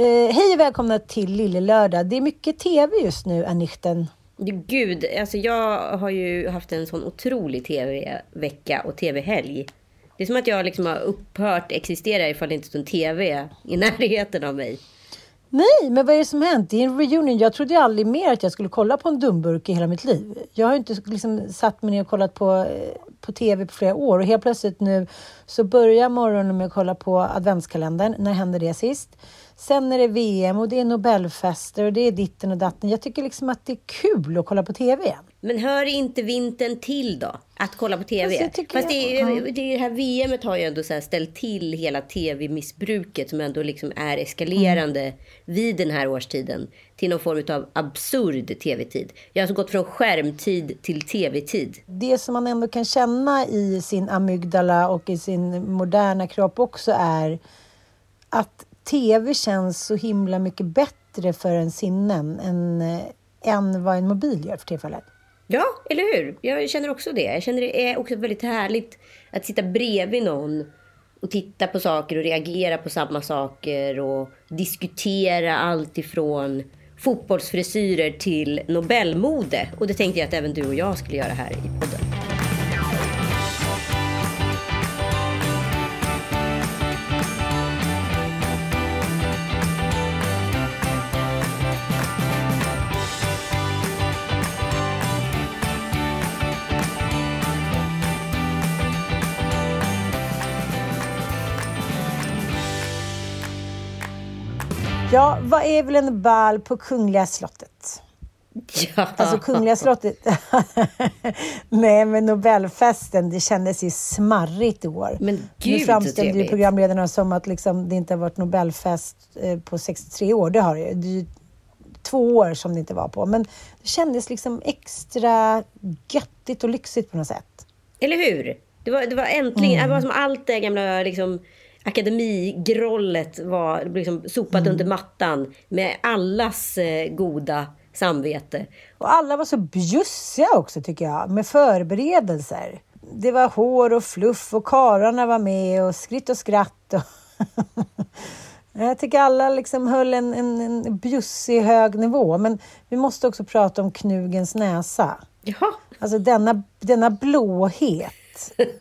Eh, hej och välkomna till Lille Lördag. Det är mycket tv just nu, Anichten. Gud, alltså jag har ju haft en sån otrolig tv-vecka och tv-helg. Det är som att jag liksom har upphört existera ifall det inte står en tv i närheten av mig. Nej, men vad är det som hänt? Det är en reunion. Jag trodde aldrig mer att jag skulle kolla på en dumburk i hela mitt liv. Jag har inte liksom satt mig ner och kollat på, eh, på tv på flera år och helt plötsligt nu så börjar morgonen med att kolla på adventskalendern. När hände det sist? Sen är det VM och det är Nobelfester och det är ditten och datten. Jag tycker liksom att det är kul att kolla på TV igen. Men hör inte vintern till då? Att kolla på TV? Fast, Fast det, är, det, här VMet har ju ändå så ställt till hela TV-missbruket som ändå liksom är eskalerande mm. vid den här årstiden. Till någon form av absurd TV-tid. Jag har alltså gått från skärmtid till TV-tid. Det som man ändå kan känna i sin amygdala och i sin moderna kropp också är att tv känns så himla mycket bättre för en sinnen än, äh, än vad en mobil gör för tillfället. Ja, eller hur? Jag känner också det. Jag känner det är också väldigt härligt att sitta bredvid någon och titta på saker och reagera på samma saker och diskutera allt ifrån fotbollsfrisyrer till Nobelmode. Och det tänkte jag att även du och jag skulle göra här i podden. Ja, vad är väl en bal på Kungliga slottet? Ja. Alltså Kungliga slottet. Nej, men Nobelfesten, det kändes ju smarrigt i år. Men gud, nu framställde ju programledarna som att liksom, det inte har varit Nobelfest eh, på 63 år. Det har det ju. Två år som det inte var på. Men det kändes liksom extra göttigt och lyxigt på något sätt. Eller hur? Det var, det var äntligen, mm. det var som allt det gamla liksom akademigrollet var liksom sopat mm. under mattan med allas eh, goda samvete. Och alla var så bjussiga också tycker jag, med förberedelser. Det var hår och fluff och kararna var med och skritt och skratt. Och jag tycker alla liksom höll en, en, en bjussig hög nivå. Men vi måste också prata om knugens näsa. Jaha. Alltså denna, denna blåhet.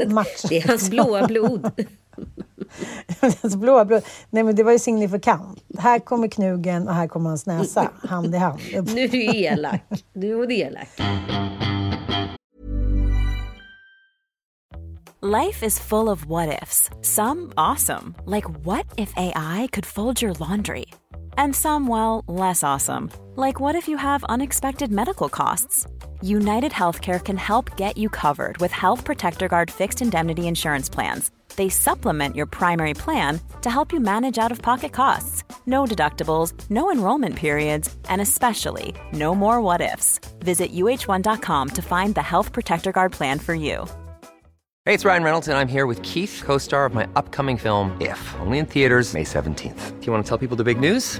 Match. det är hans blåa blod. blåa blod. Nej, men det var ju signifikant. Här kommer knugen och här kommer hans näsa, hand i hand. nu är du elak. Du är elak. Life is full of what ifs. Some awesome. Like what if AI could fold your laundry? And some, well, less awesome. Like what if you have unexpected medical costs? United Healthcare can help get you covered with Health Protector Guard fixed indemnity insurance plans they supplement your primary plan to help you manage out of pocket costs. No deductibles, no enrollment periods, and especially no more what ifs. Visit uh1.com to find the Health Protector Guard plan for you. Hey, it's Ryan Reynolds, and I'm here with Keith, co star of my upcoming film, If, only in theaters, May 17th. Do you want to tell people the big news?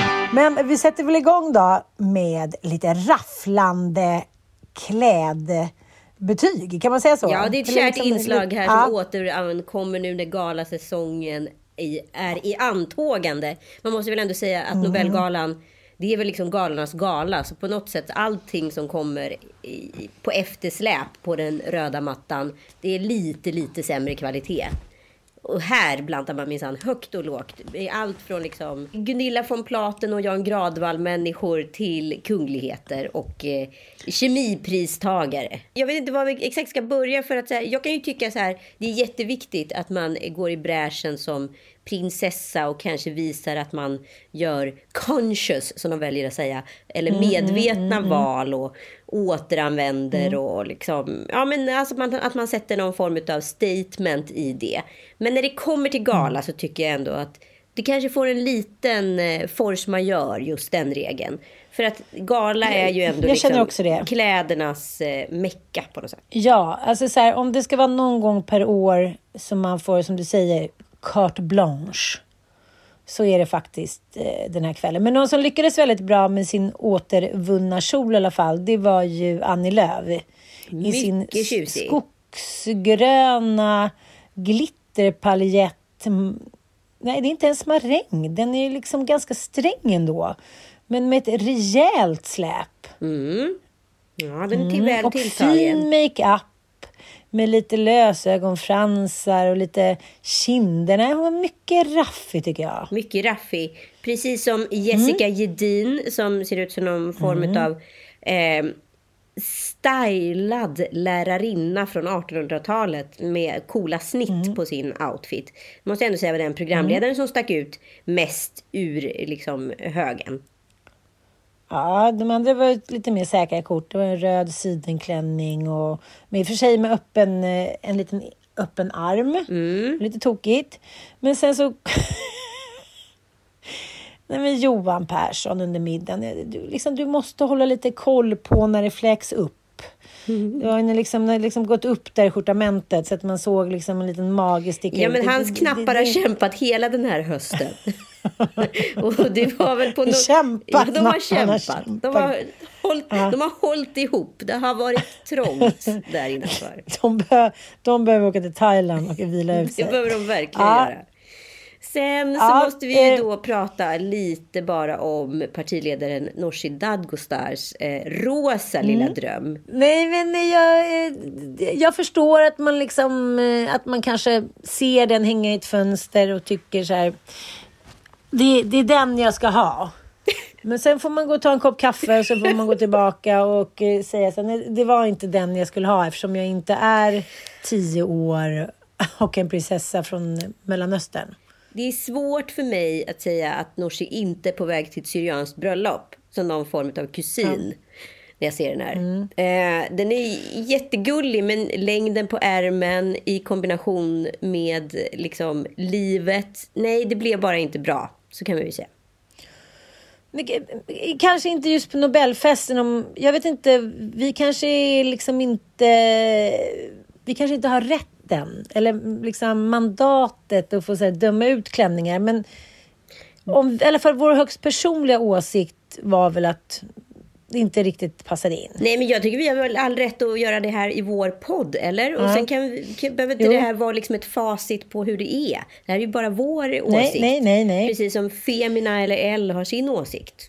Men vi sätter väl igång då med lite rafflande klädbetyg, kan man säga så? Ja, det är ett kärt liksom, inslag här ja. som återkommer nu när galasäsongen är i antågande. Man måste väl ändå säga att mm. Nobelgalan det är väl liksom galornas gala. Så på något sätt allting som kommer i, på eftersläp på den röda mattan. Det är lite, lite sämre kvalitet. Och här blandar man minsann högt och lågt. Allt från liksom Gunilla von Platen och Jan Gradvall-människor till kungligheter och eh, kemipristagare. Jag vet inte var vi exakt ska börja för att så här, jag kan ju tycka så här, det är jätteviktigt att man går i bräschen som prinsessa och kanske visar att man gör conscious, som de väljer att säga, eller mm, mm, medvetna mm, mm, val och återanvänder mm. och liksom, ja men alltså man, att man sätter någon form av statement i det. Men när det kommer till gala mm. så tycker jag ändå att det kanske får en liten eh, force majeure, just den regeln. För att gala är ju ändå liksom klädernas eh, mecka på något sätt. Ja, alltså så här, om det ska vara någon gång per år som man får, som du säger, carte blanche. Så är det faktiskt eh, den här kvällen. Men någon som lyckades väldigt bra med sin återvunna kjol i alla fall, det var ju Annie Lööf. I sin Mycket tjusig. skogsgröna glitterpaljett. Mm, Nej, det är inte ens maräng. Den är liksom ganska sträng ändå. Men med ett rejält släp. Mm. Ja, den är till väl Mm, Och tilltagen. fin makeup med lite lösögonfransar och lite kinder. Nej, hon var mycket raffig tycker jag. Mycket raffig. Precis som Jessica Mm. Gedin som ser ut som någon form av eh, stylad lärarinna från 1800-talet med coola snitt Mm. på sin outfit. Måste jag ändå säga var den programledaren som stack ut mest ur liksom, högen. Ja, de andra var lite mer säkra kort. Det var en röd sidenklänning och med i och för sig med öppen, eh, en liten öppen arm. Mm. Lite tokigt. Men sen så... Nej, men Johan Persson under middagen. Du, liksom, du måste hålla lite koll på när det fläks upp. Det var när liksom, det liksom gått upp där i skjortamentet så att man såg liksom en liten mage sticka Ja ut. men Det- hans det- knappar det- har kämpat hela den här hösten. och det var väl på något... Kämpat, Ja, de har kämpat. kämpat. De har, hållit, de har hållit ihop. Det har varit trångt där innanför. De, be- de behöver åka till Thailand och vila ut sig. Det behöver de verkligen Ja. göra. Sen så Ja, måste vi eh. då prata lite bara om partiledaren Nooshi Dadgostars eh, rosa Mm. lilla dröm. Nej, men jag, eh, jag förstår att man liksom eh, att man kanske ser den hänga i ett fönster och tycker så här. Det, det är den jag ska ha. Men sen får man gå och ta en kopp kaffe och så får man gå tillbaka och eh, säga så nej, det var inte den jag skulle ha eftersom jag inte är tio år och en prinsessa från Mellanöstern. Det är svårt för mig att säga att Nooshi inte är på väg till ett syrianskt bröllop. Som någon form av kusin. När jag ser den här. Mm. Eh, den är jättegullig men längden på ärmen i kombination med liksom livet. Nej, det blev bara inte bra. Så kan vi ju säga. Men, Kanske inte just på Nobelfesten. Om, jag vet inte, vi kanske liksom inte... Vi kanske inte har rätten eller liksom mandatet att få så här, döma ut klänningar. Men om, i alla fall vår högst personliga åsikt var väl att inte riktigt passade in. Nej, men jag tycker vi har väl all rätt att göra det här i vår podd, eller? Och Ja. sen kan, kan, behöver inte Jo. det här vara liksom ett facit på hur det är. Det här är ju bara vår Nej, åsikt. nej, nej, nej. Precis som Femina eller L har sin åsikt.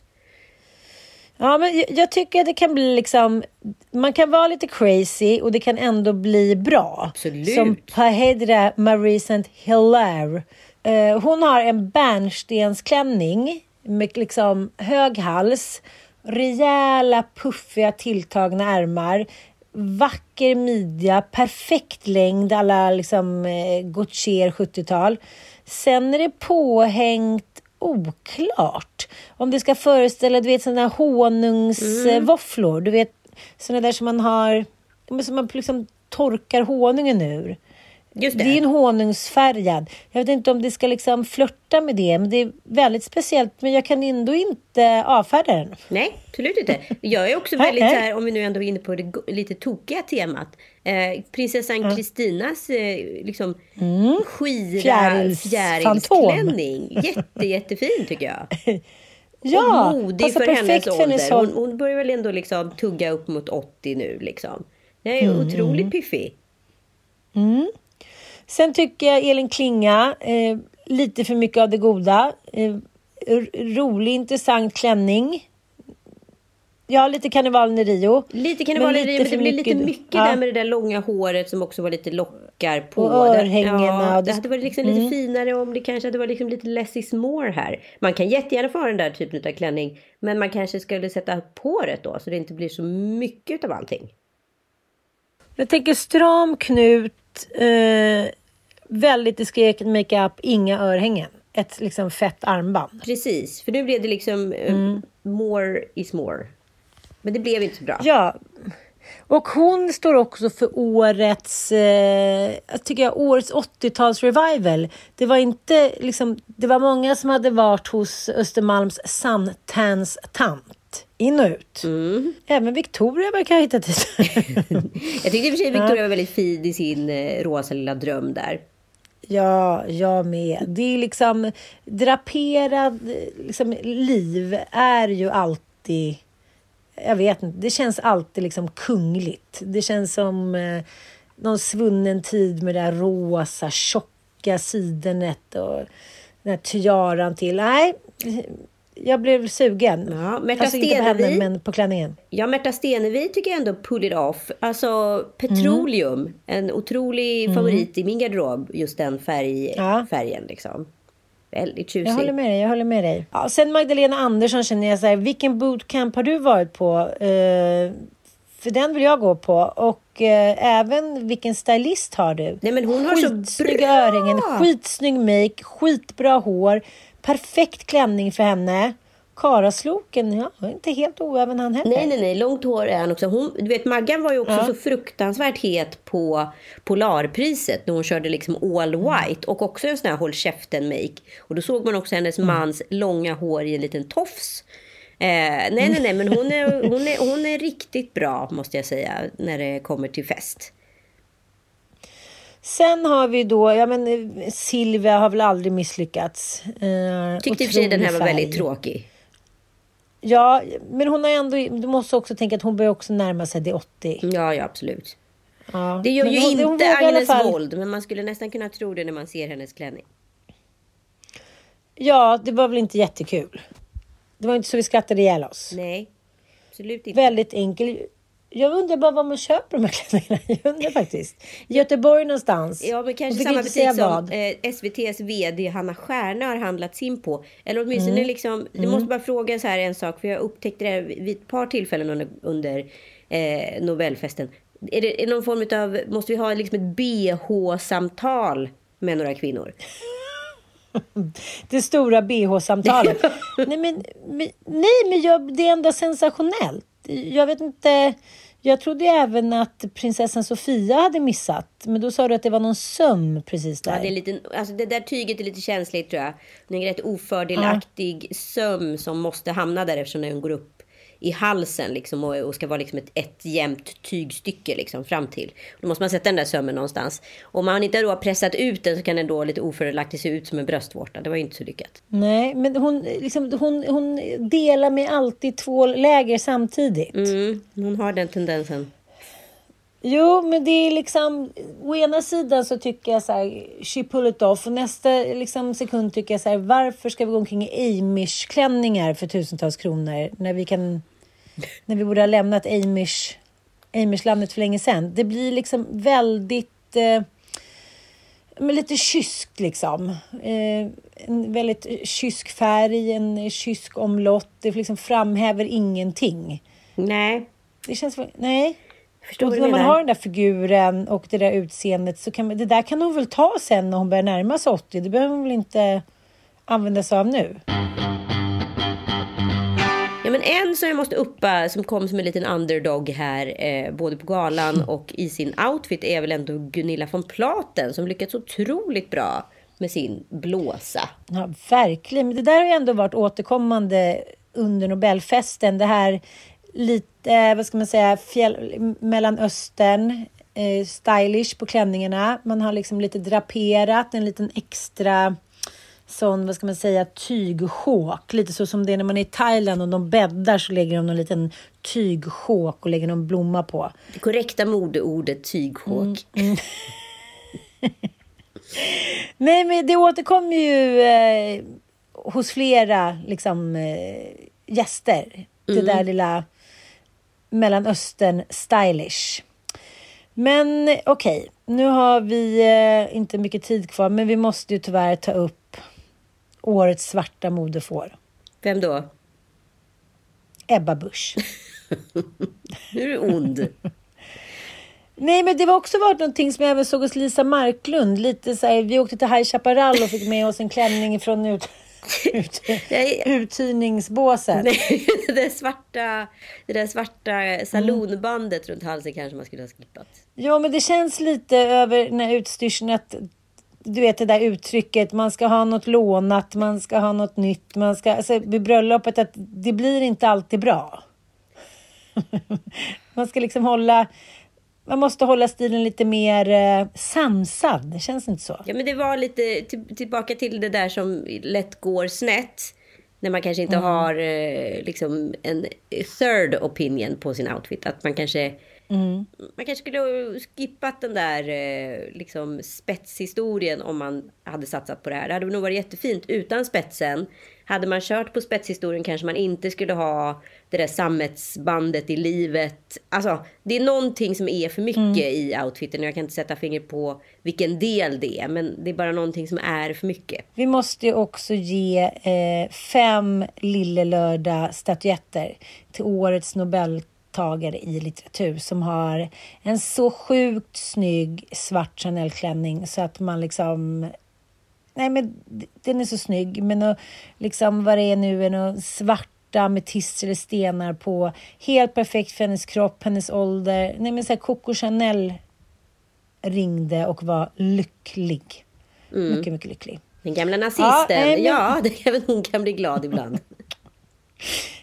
Ja, men jag, jag tycker att det kan bli liksom... Man kan vara lite crazy och det kan ändå bli bra. Absolut. Som Pahedra Marie St. Hilaire. Eh, hon har en bärnstensklänning med liksom hög hals, rejäla puffiga tilltagna ärmar, vacker midja, perfekt längd alla liksom eh, Gautier 70-tal. Sen är det påhängt oklart. Om det ska föreställa du vet, sådana honungsvåfflor. Du vet sådana där som man har, som man liksom torkar honungen ur. Just Det det. är en honungsfärgad. Jag vet inte om det ska liksom flörta med det, men det är väldigt speciellt. Men jag kan ändå inte avfärda den. Nej, absolut inte. Jag är också väldigt så här, om vi nu ändå är inne på det lite tokiga temat. Eh, prinsessan Kristinas eh, liksom skira Fjärils- fjärilsklänning. Jätte, jättefin tycker jag. Ja, och modig passar för perfekt hennes för hennes ålder. Hon, ålder. hon börjar väl ändå liksom tugga upp mot 80 nu liksom. Det är Mm, otroligt piffig. Sen tycker jag Elin Klinga, eh, lite för mycket av det goda. Eh, rolig, intressant klänning. Ja, lite karnevalen i Rio. Lite karneval i Rio, men det blir lite mycket ja. där med det där långa håret som också var lite lockar på. Och örhängena Ja, och det hade varit liksom lite finare om det kanske hade varit liksom lite less is more här. Man kan jättegärna få ha den där typen av klänning, men man kanske skulle sätta på det då så det inte blir så mycket av allting. Jag tänker stram knut, eh, väldigt diskret makeup, inga örhängen. Ett liksom fett armband. Precis, för nu blev det liksom eh, more is more. Men det blev inte så bra. Ja. Och hon står också för årets, eh, jag tycker jag, årets 80-tals revival. Det var inte liksom, det var många som hade varit hos Östermalms suntans tant. In och ut. Mm. Även Victoria verkar ha hittat dit. jag tyckte i och för sig Victoria var väldigt fin i sin eh, rosa lilla dröm där. Ja, jag med. Det är liksom draperad liksom, liv är ju alltid jag vet inte, det känns alltid liksom kungligt. Det känns som eh, någon svunnen tid med det där rosa, tjocka sidenet och den här tiaran till. Nej, jag blev sugen. Ja, Märta alltså Stenevi, inte på henne, men på klänningen. Ja, Märta Stenevi tycker jag ändå pull it off. Alltså Petroleum, mm. en otrolig mm. favorit i min garderob. Just den färg, ja. färgen liksom. Väldigt tjusig. Jag håller med dig. Jag håller med dig. Ja, sen Magdalena Andersson känner jag så här, vilken bootcamp har du varit på? Uh, för den vill jag gå på. Och eh, även vilken stylist har du? Nej, men hon har Skitsnygga så bra. öringen, skitsnygg make, skitbra hår, perfekt klänning för henne. Karasloken, ja, inte helt oäven han heller. Nej, nej, nej, långt hår är han också. Hon, du vet, Maggan var ju också ja. så fruktansvärt het på Polarpriset när hon körde liksom all white och också en sån här håll käften-make. Och då såg man också hennes mm. mans långa hår i en liten tofs. Eh, nej, nej, nej, men hon är, hon, är, hon är riktigt bra måste jag säga när det kommer till fest. Sen har vi då, ja men Silvia har väl aldrig misslyckats. Eh, Tyckte i och för sig den här var väldigt tråkig. Ja, men hon har ändå, du måste också tänka att hon börjar också närma sig det 80. Ja, ja absolut. Ja. Det gör men ju hon, inte hon Agnes fall... Wold, men man skulle nästan kunna tro det när man ser hennes klänning. Ja, det var väl inte jättekul. Det var inte så vi skrattade ihjäl oss. Nej, absolut inte. Väldigt enkel. Jag undrar bara var man köper de här klänningarna. Jag undrar faktiskt. I Göteborg någonstans. Ja, men kanske samma butik som eh, SVTs VD Hanna Stjärna har handlat sin på. Eller åtminstone mm. liksom, du mm. måste bara fråga så här en sak. För jag upptäckte det vid ett par tillfällen under, under eh, Nobelfesten. Är det är någon form av, måste vi ha liksom ett BH-samtal med några kvinnor? det stora BH-samtalet. nej, men, nej, men jag, det är ändå sensationellt. Jag vet inte. Jag trodde även att prinsessan Sofia hade missat. Men då sa du att det var någon söm precis där. Ja, det, är lite, alltså det där tyget är lite känsligt tror jag. Det är en rätt ofördelaktig ja. söm som måste hamna där eftersom den går upp i halsen liksom och, och ska vara liksom ett, ett jämnt tygstycke liksom fram till. Då måste man sätta den där sömmen någonstans. Om man inte då har pressat ut den så kan den då lite ofördelaktigt se ut som en bröstvårta. Det var ju inte så lyckat. Nej, men hon, liksom, hon, hon delar med alltid två läger samtidigt. Mm, hon har den tendensen. Jo, men det är liksom... Å ena sidan så tycker jag så här, she pull it off. Och nästa liksom, sekund tycker jag så här, varför ska vi gå omkring i Amish-klänningar för tusentals kronor när vi kan när vi borde ha lämnat Amish, Amish-landet för länge sedan. Det blir liksom väldigt... Eh, men lite kyskt liksom. Eh, en väldigt kysk färg, en kysk omlott. Det liksom framhäver ingenting. Nej. Det känns... Nej. Förstår och när man har den där figuren och det där utseendet så kan man, det där kan hon väl ta sen när hon börjar närma sig 80. Det behöver hon väl inte använda sig av nu. Men en som jag måste uppa som kom som en liten underdog här, eh, både på galan och i sin outfit, är väl ändå Gunilla von Platen som lyckats otroligt bra med sin blåsa. Ja, verkligen. Men det där har ju ändå varit återkommande under Nobelfesten. Det här lite, vad ska man säga, fjäll, Mellanöstern, eh, stylish på klänningarna. Man har liksom lite draperat, en liten extra sån, vad ska man säga, tygsjåk. Lite så som det är när man är i Thailand och de bäddar så lägger de någon liten tygsjåk och lägger någon blomma på. Det korrekta modeordet tygsjåk. Mm, mm. Nej, men det återkommer ju eh, hos flera liksom, eh, gäster. Mm. Det där lilla Mellanöstern stylish. Men okej, okay, nu har vi eh, inte mycket tid kvar, men vi måste ju tyvärr ta upp årets svarta modefår. Vem då? Ebba Busch. nu är du ond. Nej, men det var också varit någonting som jag även såg hos Lisa Marklund. Lite så här, vi åkte till High Chaparral och fick med oss en klänning från ut, ut, uthyrningsbåset. Nej, det där svarta, det där svarta salonbandet mm. runt halsen kanske man skulle ha skippat. Ja, men det känns lite över den här utstyrseln att du vet det där uttrycket, man ska ha något lånat, man ska ha något nytt, man ska, alltså vid bröllopet, att det blir inte alltid bra. man ska liksom hålla, man måste hålla stilen lite mer eh, det känns inte så? Ja men det var lite tillbaka till det där som lätt går snett. När man kanske inte mm. har eh, liksom en third opinion på sin outfit. Att man kanske Mm. Man kanske skulle ha skippat den där eh, liksom, spetshistorien om man hade satsat på det här. Det hade nog varit jättefint utan spetsen. Hade man kört på spetshistorien kanske man inte skulle ha det där sammetsbandet i livet. Alltså, det är någonting som är för mycket mm. i outfiten. Jag kan inte sätta fingret på vilken del det är, men det är bara någonting som är för mycket. Vi måste ju också ge eh, fem Lillelördag statyetter till årets Nobel deltagare i litteratur som har en så sjukt snygg svart Chanel-klänning så att man liksom... Nej, men den är så snygg. Men liksom vad det är nu, är svarta ametyster eller stenar på. Helt perfekt för hennes kropp, hennes ålder. Nej, men så här, Coco Chanel ringde och var lycklig. Mm. Mycket, mycket lycklig. Den gamla nazisten. Ja, nej, men... ja även hon kan bli glad ibland.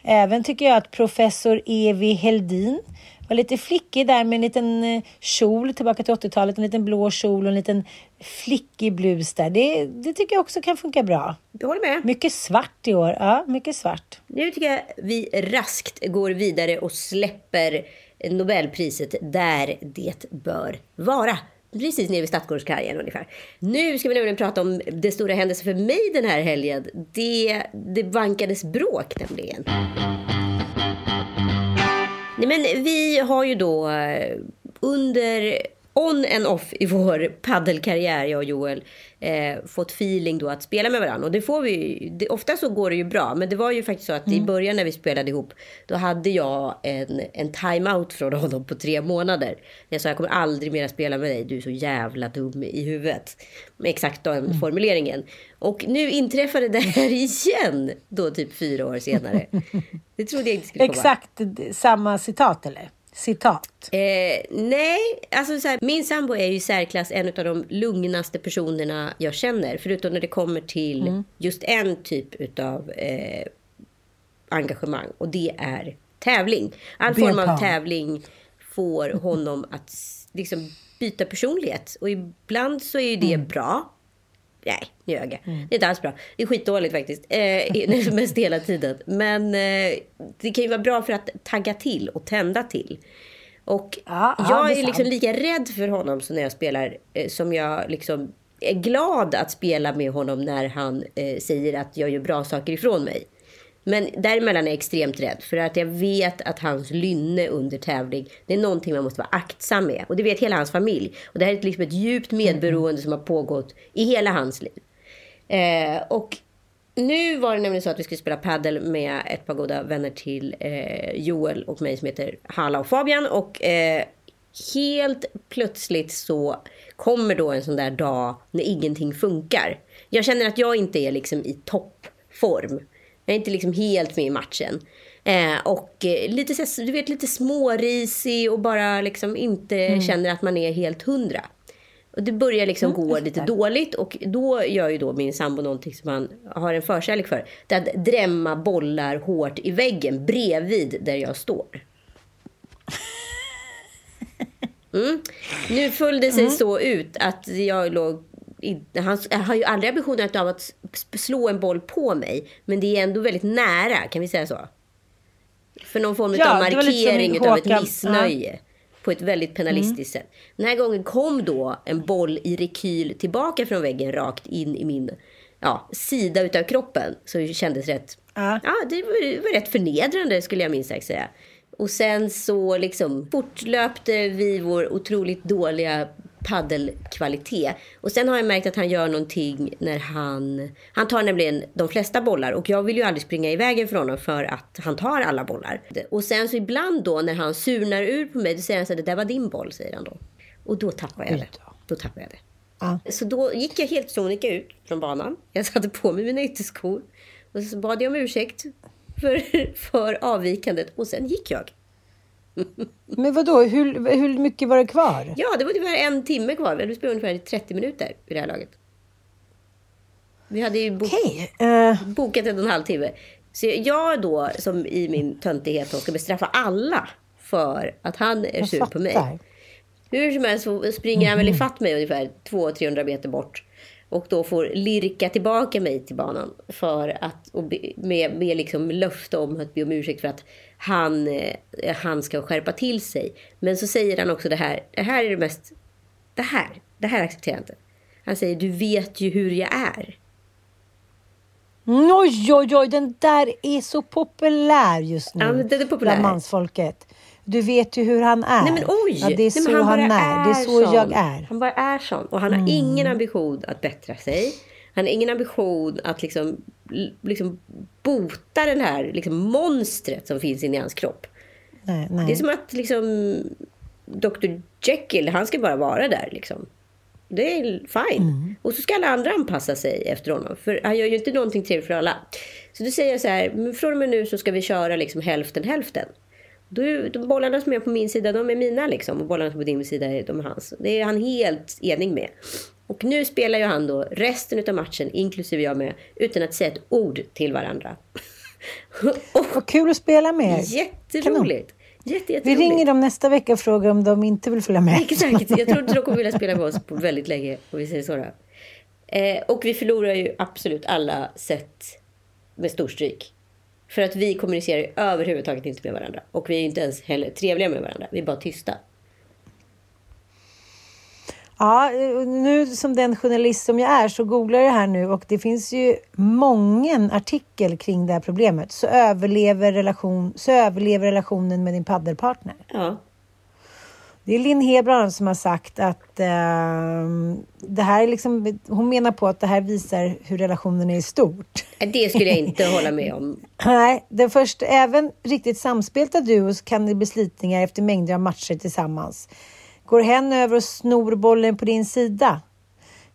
Även tycker jag att professor Evi Heldin var lite flickig där med en liten eh, kjol tillbaka till 80-talet. En liten blå kjol och en liten flickig blus där. Det, det tycker jag också kan funka bra. Du håller med? Mycket svart i år. Ja, mycket svart. Nu tycker jag vi raskt går vidare och släpper Nobelpriset där det bör vara. Precis nere vid Stadsgårdskajen ungefär. Nu ska vi nämligen prata om det stora händelsen för mig den här helgen. Det, det vankades bråk nämligen. Nej, men vi har ju då eh, under on and off i vår paddelkarriär, jag och Joel, eh, fått feeling då att spela med varandra. Och det får vi det, Ofta så går det ju bra, men det var ju faktiskt så att mm. i början när vi spelade ihop, då hade jag en, en time-out från honom på tre månader. Jag sa jag kommer aldrig mer spela med dig, du är så jävla dum i huvudet. Med exakt den mm. formuleringen. Och nu inträffade det här igen, då typ fyra år senare. Det trodde jag inte skulle komma. Exakt samma citat eller? Citat? Eh, nej, alltså så här, min sambo är ju i särklass en av de lugnaste personerna jag känner. Förutom när det kommer till mm. just en typ av eh, engagemang. Och det är tävling. All form av tävling får honom att liksom byta personlighet. Och ibland så är ju det mm. bra. Nej, nu ljög jag. Mm. Det är inte alls bra. Det är skitdåligt faktiskt. Eh, mest hela tiden. Men eh, det kan ju vara bra för att tagga till och tända till. Och ja, jag är, är liksom lika rädd för honom som när jag spelar eh, som jag liksom är glad att spela med honom när han eh, säger att jag gör bra saker ifrån mig. Men däremellan är jag extremt rädd för att jag vet att hans lynne under tävling, det är någonting man måste vara aktsam med. Och det vet hela hans familj. Och det här är liksom ett djupt medberoende som har pågått i hela hans liv. Eh, och nu var det nämligen så att vi skulle spela paddel med ett par goda vänner till eh, Joel och mig som heter Hala och Fabian. Och eh, helt plötsligt så kommer då en sån där dag när ingenting funkar. Jag känner att jag inte är liksom i toppform. Jag är inte liksom helt med i matchen. Eh, och eh, lite, du vet, lite smårisig och bara liksom inte mm. känner att man är helt hundra. Och det börjar liksom mm, gå lite dåligt och då gör ju då min sambo någonting som han har en förkärlek för. Det är att drämma bollar hårt i väggen bredvid där jag står. Mm. Nu föll det sig mm. så ut att jag låg han har ju aldrig ambitionen av att slå en boll på mig. Men det är ändå väldigt nära, kan vi säga så? För någon form ja, av markering av ett missnöje. Ja. På ett väldigt penalistiskt mm. sätt. Den här gången kom då en boll i rekyl tillbaka från väggen rakt in i min ja, sida utav kroppen. Så det kändes rätt... Ja. ja det, var, det var rätt förnedrande skulle jag minst sagt säga. Och sen så liksom fortlöpte vi vår otroligt dåliga paddelkvalitet. Och sen har jag märkt att han gör någonting när han... Han tar nämligen de flesta bollar och jag vill ju aldrig springa i vägen för honom för att han tar alla bollar. Och sen så ibland då när han surnar ur på mig, då säger han så här, det där var din boll, säger han då. Och då tappar jag det. Då tappar jag det. Ah. Så då gick jag helt sonika ut från banan. Jag satte på mig mina ytterskor. Och så bad jag om ursäkt för, för avvikandet och sen gick jag. Men vadå, hur, hur mycket var det kvar? Ja, det var ungefär en timme kvar. Vi hade spelat ungefär 30 minuter vid det här laget. Vi hade ju bo Okej. eh, bokat en och en halv timme. Så jag då, som i min töntighet, ska bestraffa alla för att han är jag sur på mig. fattar. Hur som helst så springer han väl Mhm. ifatt mig ungefär 200-300 meter bort. Och då får lirka tillbaka mig till banan. För att, med, med liksom löfte om att be om ursäkt för att han, eh, han ska skärpa till sig. Men så säger han också det här. Det här är det mest... Det här, det här accepterar jag inte. Han säger du vet ju hur jag är. Oj, oj, oj, den där är så populär just nu Ja, den är populär. bland mansfolket. Du vet ju hur han är. Nej men oj! Ja, det är Nej, så men han, bara är. Det är så sån. jag är. Mm. Han bara är sån. Och han har ingen ambition att bättra sig. Han har ingen ambition att liksom, liksom bota den här liksom monstret som finns inne i hans kropp. Nej, Det är nej. som att liksom Dr Jekyll, han ska bara vara där liksom. Det är fine. Mm. Och så ska alla andra anpassa sig efter honom. För han gör ju inte någonting trevligt för alla. Så då säger jag så här, från och med nu så ska vi köra liksom hälften hälften. Då de bollarna som är på min sida, de är mina liksom. Och bollarna som är på din sida, de är hans. Det är han helt enig med. Och nu spelar ju han då resten av matchen, inklusive jag med, utan att säga ett ord till varandra. och, Vad kul att spela med er. jätteroligt! Jätte, Vi jätteroligt. ringer dem nästa vecka och frågar om de inte vill följa med. Exakt. Jag tror inte de kommer vilja spela med oss på väldigt länge. Om vi säger så. Då. Eh, och vi förlorar ju absolut alla sätt med storstryk. För att vi kommunicerar överhuvudtaget inte med varandra. Och vi är inte ens heller trevliga med varandra. Vi är bara tysta. Ja, nu som den journalist som jag är så googlar jag här nu och det finns ju många artikel kring det här problemet. Så överlever, relation, så överlever relationen med din paddelpartner. Ja. Det är Linn Hedbrand som har sagt att eh, det här är liksom, hon menar på att det här visar hur relationen är i stort. Det skulle jag inte hålla med om. Nej, den första, även riktigt samspelta duos kan det bli slitningar efter mängder av matcher tillsammans. Går hen över och snor bollen på din sida?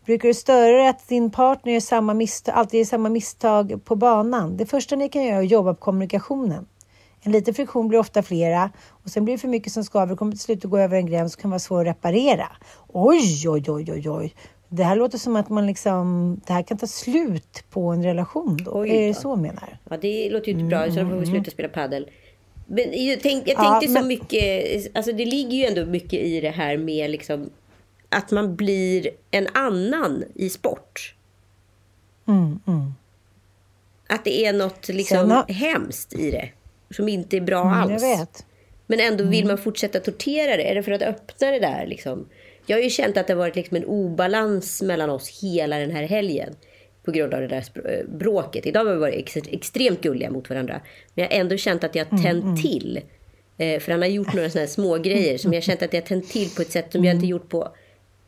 Brukar du störa dig att din partner gör samma misstag, alltid gör samma misstag på banan? Det första ni kan göra är att jobba på kommunikationen. En liten friktion blir ofta flera och sen blir det för mycket som skaver och kommer till slut att gå över en gräns som kan vara svår att reparera. Oj, oj, oj, oj, oj. Det här låter som att man liksom, det här kan ta slut på en relation då. Oj är det så menar? Ja, det låter ju inte bra. Så då får vi sluta spela padel. Men jag, tänk, jag Ja, tänkte så men- mycket... Alltså det ligger ju ändå mycket i det här med liksom... Att man blir en annan i sport. Mm, mm. Att det är något liksom Sen hemskt i det. Som inte är bra Mm, alls. jag vet. Men ändå vill man fortsätta tortera det. Är det för att öppna det där liksom? Jag har ju känt att det har varit liksom en obalans mellan oss hela den här helgen. På grund av det där eh, bråket. Idag har vi varit ex extremt gulliga mot varandra. Men jag har ändå känt att jag har tänt till. Eh, för han har gjort några sådana här små grejer som jag har känt att jag har tänt till på ett sätt som jag inte gjort på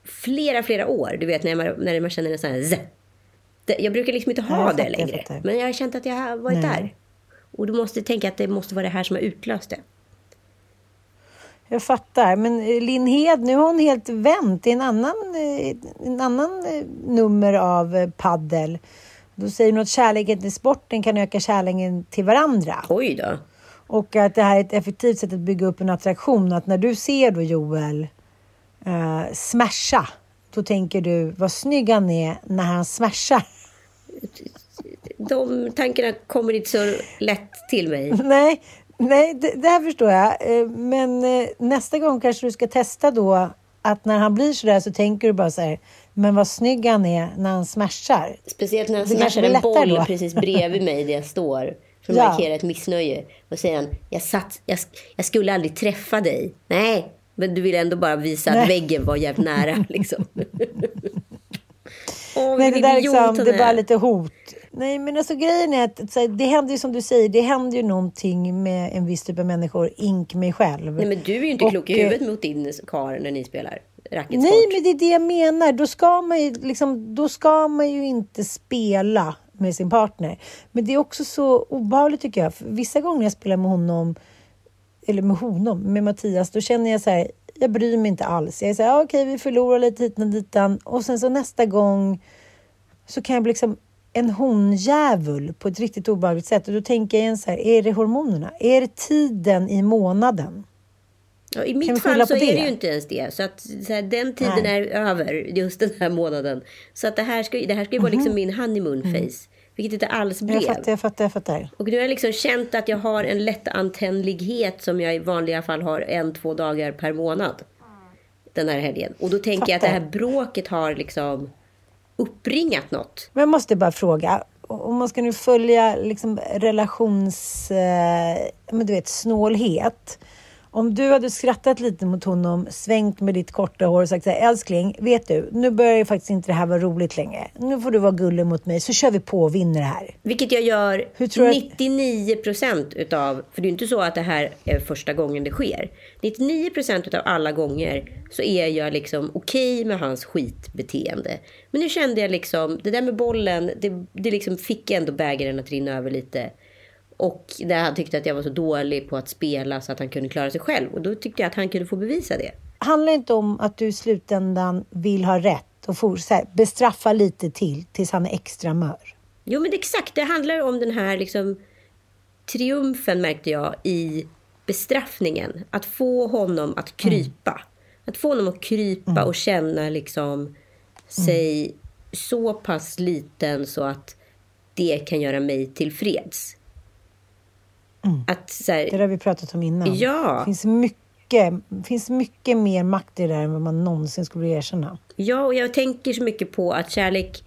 flera, flera år. Du vet när man, när man känner en sån här z. Jag brukar liksom inte ha jag det längre. Men jag har känt att jag har varit Nej. där. Och du måste tänka att det måste vara det här som har utlöst det. Jag fattar. Men eh, Linn Hed, nu har hon helt vänt i en annan, eh, en annan eh, nummer av paddel. Då säger hon att kärleken till sporten kan öka kärleken till varandra. Oj då. Och att det här är ett effektivt sätt att bygga upp en attraktion. Att när du ser då Joel eh, smasha, då tänker du vad snygg han är när han smashar. De tankarna kommer inte så lätt till mig. nej, nej det, det här förstår jag. Eh, Men eh, nästa gång kanske du ska testa då att när han blir sådär så tänker du bara så här, men vad snygg han är när han smashar. Speciellt när han Det smashar en boll då. precis bredvid mig där jag står. För att Ja. markera ett missnöje. Och säger han, jag, satt, jag, jag skulle aldrig träffa dig. Nej, men du vill ändå bara visa att Nej. väggen var jävligt nära. Liksom. Åh, Nej, det där liksom, det är bara lite hot. Nej, men alltså grejen är att så det händer ju som du säger, det händer ju någonting med en viss typ av människor, ink mig själv. Nej, men du är ju inte Och, klok i eh, huvudet mot din karl när ni spelar racketsport. Nej, men det är det jag menar. Då ska man ju, liksom, då ska man ju inte spela med sin partner. Men det är också så obehagligt tycker jag. För vissa gånger när jag spelar med honom, eller med honom, med Mattias, då känner jag så här, jag bryr mig inte alls. Jag är så här, "Ja, okej, vi förlorar lite hit och ditan. Och sen så nästa gång så kan jag bli liksom en honjävul på ett riktigt obehagligt sätt. Och då tänker jag igen så här, är det hormonerna? Är det tiden i månaden? Ja, I mitt fall så är det ju inte ens det. Så att så här, den tiden Nej. är över just den här månaden. Så att det här ska, det här ska ju vara liksom mm. min honeymoon face. Mm. Vilket inte alls blev. Jag fattar, jag fattar, jag fattar. Och nu har jag liksom känt att jag har en lättantändlighet som jag i vanliga fall har en, två dagar per månad. Den här helgen. Och då tänker fattar. jag att det här bråket har liksom uppringat något. Men jag måste bara fråga. Om man ska nu följa liksom relations... Eh, men du vet, snålhet om du hade skrattat lite mot honom, svängt med ditt korta hår och sagt så här, älskling, vet du, nu börjar ju faktiskt inte det här vara roligt längre. Nu får du vara gullig mot mig, så kör vi på och vinner det här. Vilket jag gör 99 procent utav, för det är ju inte så att det här är första gången det sker. 99 procent utav alla gånger så är jag liksom okej okay med hans skitbeteende. Men nu kände jag liksom, det där med bollen, det, det liksom fick ändå bägaren att rinna över lite. Och där han tyckte att jag var så dålig på att spela så att han kunde klara sig själv. Och då tyckte jag att han kunde få bevisa det. Handlar det inte om att du i slutändan vill ha rätt och får, här, bestraffa lite till tills han är extra mör? Jo, men exakt. Det handlar om den här liksom, triumfen märkte jag i bestraffningen. Att få honom att krypa. Mm. Att få honom att krypa mm. och känna liksom sig mm. så pass liten så att det kan göra mig tillfreds. Mm. Att, så här, det har vi pratat om innan. Ja. Det finns mycket, finns mycket mer makt i det där än vad man någonsin skulle erkänna. Ja, och jag tänker så mycket på att kärlek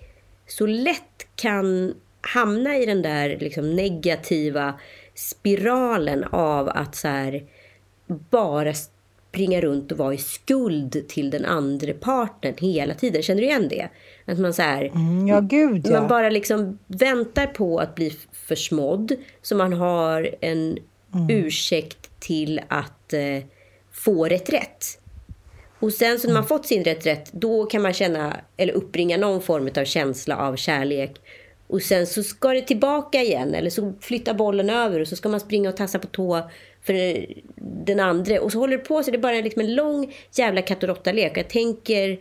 så lätt kan hamna i den där liksom, negativa spiralen av att så här, bara springa runt och vara i skuld till den andra partnern hela tiden. Känner du igen det? Att man så här, mm, ja, gud, ja. Man bara liksom väntar på att bli försmådd. Så man har en mm. ursäkt till att eh, få rätt rätt. Och sen så när man mm. fått sin rätt rätt, då kan man känna, eller uppringa någon form av känsla av kärlek. Och sen så ska det tillbaka igen, eller så flyttar bollen över och så ska man springa och tassa på tå för den andra. Och så håller det på så det är bara liksom en lång jävla katt och råtta-lek. Jag tänker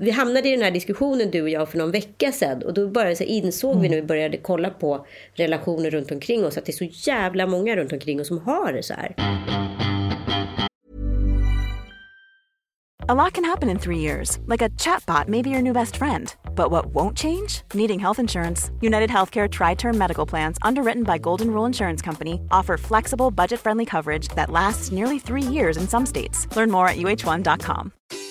vi hamnade i den här diskussionen du och jag för någon vecka sedan och då bara så insåg mm. vi när vi började kolla på relationer runt omkring oss att det är så jävla många runt omkring oss som har det så här. A lot can happen in three years, like a chatbot may be your new best friend. But what won't change? Needing health insurance. United Healthcare Tri Term Medical Plans, underwritten by Golden Rule Insurance Company, offer flexible, budget friendly coverage that lasts nearly three years in some states. Learn more at uh1.com.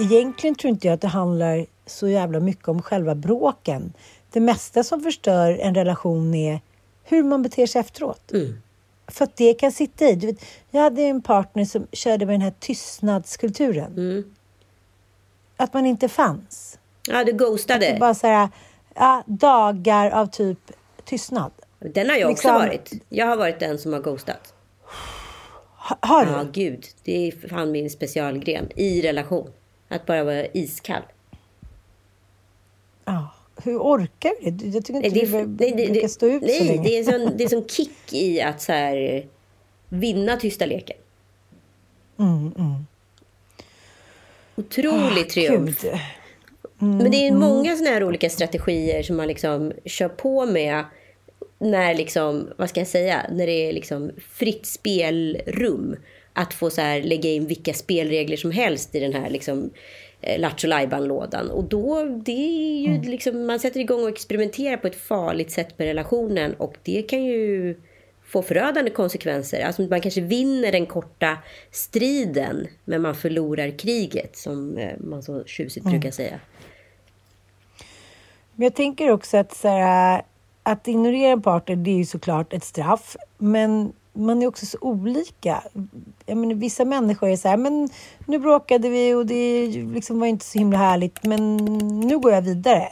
Egentligen tror inte jag att det handlar så jävla mycket om själva bråken. Det mesta som förstör en relation är hur man beter sig efteråt. Mm. För att det kan sitta i. Du vet, jag hade en partner som körde med den här tystnadskulturen. Mm. Att man inte fanns. Ja, du ghostade. bara så här, ja, dagar av typ tystnad. Den har jag liksom, också varit. Jag har varit den som har ghostat. Har du? Ja, gud. Det är fan min specialgren i relation. Att bara vara iskall. Ja. Hur orkar du det? Jag tycker inte nej, det, du nej, brukar stå ut nej, så länge. Det är sån, det är sån kick i att så här, vinna tysta leken. Mm, mm. Otrolig oh, triumf. Mm, Men det är mm. många såna här olika strategier som man liksom kör på med när liksom, vad ska jag säga, när det är liksom fritt spelrum. Att få så här, lägga in vilka spelregler som helst i den här liksom, eh, Lattjo lådan Och då, det är ju mm. liksom, man sätter igång och experimenterar på ett farligt sätt med relationen och det kan ju få förödande konsekvenser. Alltså man kanske vinner den korta striden men man förlorar kriget som eh, man så tjusigt mm. brukar säga. Men jag tänker också att så här, att ignorera en partner, det är ju såklart ett straff. Men man är också så olika. Jag menar, vissa människor är så här, men nu bråkade vi och det liksom var inte så himla härligt, men nu går jag vidare.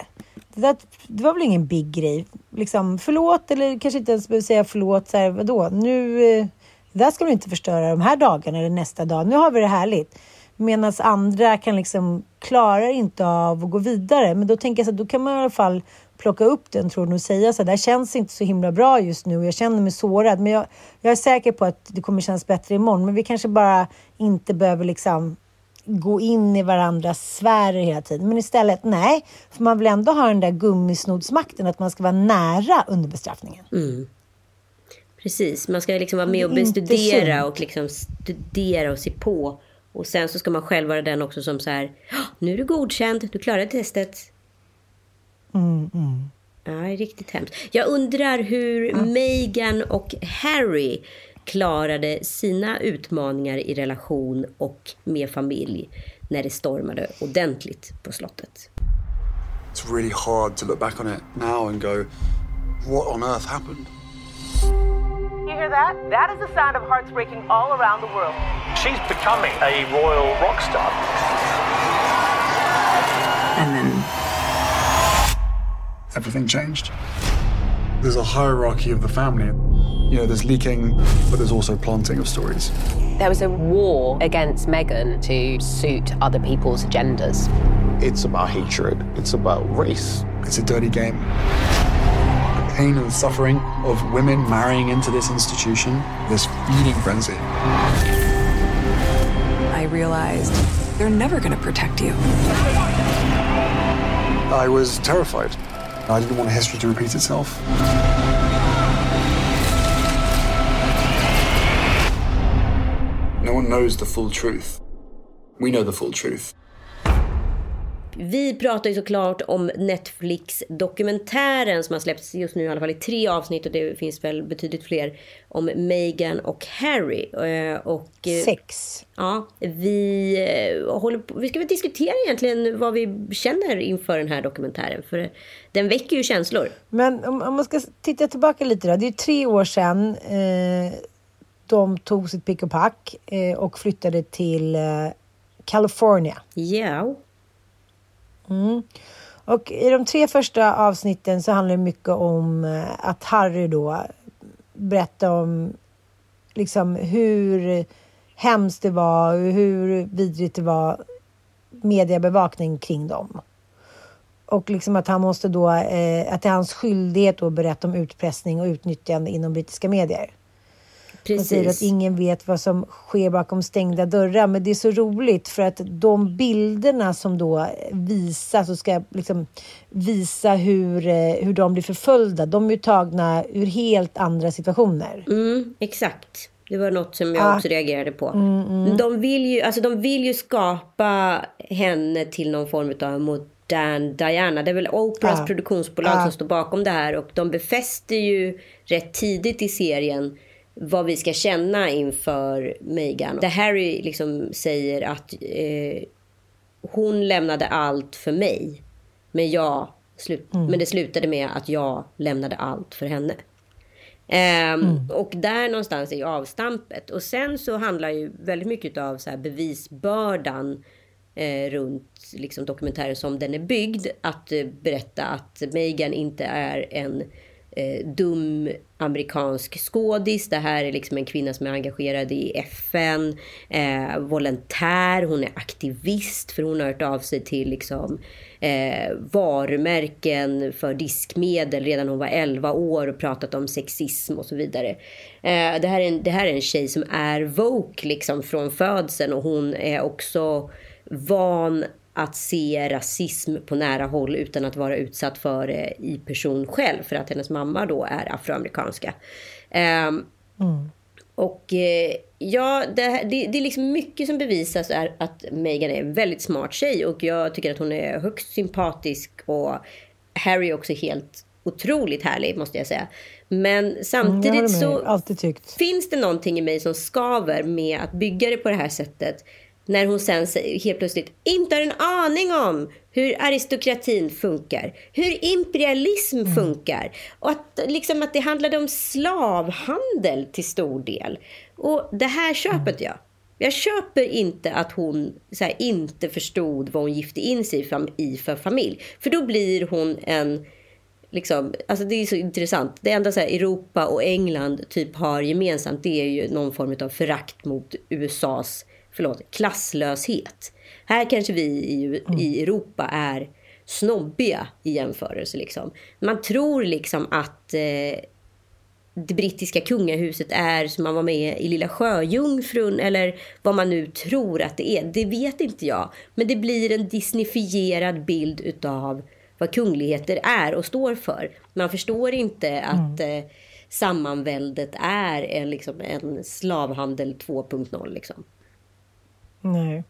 Det, där, det var väl ingen big grej. Liksom, förlåt, eller kanske inte ens behöver säga förlåt. Så här, vadå? Nu, eh, Det där ska du inte förstöra de här dagarna eller nästa dag. Nu har vi det härligt. Medan andra kan liksom klarar inte av att gå vidare. Men då tänker jag så att då kan man i alla fall plocka upp den tråden och säga så här, det här känns inte så himla bra just nu och jag känner mig sårad. Men jag, jag är säker på att det kommer kännas bättre imorgon. Men vi kanske bara inte behöver liksom gå in i varandras sfärer hela tiden. Men istället, nej, för man vill ändå ha den där gummisnodsmakten, att man ska vara nära under bestraffningen. Mm. Precis, man ska liksom vara med och bestudera och liksom studera och se på. Och sen så ska man själv vara den också som så här, nu är du godkänd, du klarade testet. Mm, mm. Ja, det är riktigt hemskt. Jag undrar hur mm. Meghan och Harry klarade sina utmaningar i relation och med familj när det stormade ordentligt på slottet. It's really hard to look back on it now and go, what on earth happened? You hear that? That is the sound of hearts breaking all around the world. She's becoming a royal rock star. And then everything changed. There's a hierarchy of the family. You know, there's leaking, but there's also planting of stories. There was a war against Meghan to suit other people's agendas. It's about hatred, it's about race. It's a dirty game. The pain and suffering of women marrying into this institution, this feeding frenzy. I realized they're never going to protect you. I was terrified. I didn't want history to repeat itself. No one knows the full truth. We know the full truth. Vi pratar ju såklart om Netflix-dokumentären som har släppts just nu i alla fall i tre avsnitt och det finns väl betydligt fler om Meghan och Harry. Eh, och, eh, Sex. Ja, vi, eh, håller på, vi ska väl diskutera egentligen vad vi känner inför den här dokumentären. För den väcker ju känslor. Men om, om man ska titta tillbaka lite då. Det är tre år sedan eh, de tog sitt pick och pack eh, och flyttade till eh, California. Yeah. Mm. Och i de tre första avsnitten så handlar det mycket om eh, att Harry då berättar om liksom hur hemskt det var och hur vidrigt det var mediebevakning kring dem. Och liksom att han måste då, eh, att det är hans skyldighet att berätta om utpressning och utnyttjande inom brittiska medier. Precis. Och säger att ingen vet vad som sker bakom stängda dörrar. Men det är så roligt för att de bilderna som då visas och ska liksom visa hur, eh, hur de blir förföljda. De är ju tagna ur helt andra situationer. Mm, exakt. Det var något som jag ah. också reagerade på. Mm, mm. De, vill ju, alltså de vill ju skapa henne till någon form av modern Diana. Det är väl Oprahs ah. produktionsbolag ah. som står bakom det här. Och de befäster ju rätt tidigt i serien vad vi ska känna inför Meghan. Där Harry liksom säger att eh, hon lämnade allt för mig. Men, jag, slut, mm. men det slutade med att jag lämnade allt för henne. Eh, mm. Och där någonstans är ju avstampet. Och sen så handlar ju väldigt mycket av så bevisbördan eh, runt liksom, dokumentären som den är byggd. Att eh, berätta att Meghan inte är en eh, dum amerikansk skådis. Det här är liksom en kvinna som är engagerad i FN, eh, volontär, hon är aktivist för hon har hört av sig till liksom, eh, varumärken för diskmedel redan hon var 11 år och pratat om sexism och så vidare. Eh, det, här är en, det här är en tjej som är woke liksom från födseln och hon är också van att se rasism på nära håll utan att vara utsatt för det i person själv för att hennes mamma då är afroamerikanska. Um, mm. Och eh, ja, det, det, det, är liksom mycket som bevisas är att Meghan är en väldigt smart tjej och jag tycker att hon är högst sympatisk och Harry är också helt otroligt härlig måste jag säga. Men samtidigt mm, så finns det någonting i mig som skaver med att bygga det på det här sättet när hon sen helt plötsligt inte har en aning om hur aristokratin funkar, hur imperialism mm. funkar och att, liksom, att det handlade om slavhandel till stor del. Och det här köpet jag. Jag köper inte att hon här, inte förstod vad hon gifte in sig i för familj. För då blir hon en liksom, alltså det är så intressant. Det enda så här, Europa och England typ har gemensamt det är ju någon form av förakt mot USAs förlåt, klasslöshet. Här kanske vi i, mm. i Europa är snobbiga i jämförelse. Liksom. Man tror liksom att eh, det brittiska kungahuset är som man var med i Lilla Sjöjungfrun eller vad man nu tror att det är. Det vet inte jag. Men det blir en disneyfierad bild utav vad kungligheter är och står för. Man förstår inte att mm. eh, sammanväldet är en, liksom, en slavhandel 2.0. Liksom. Nej.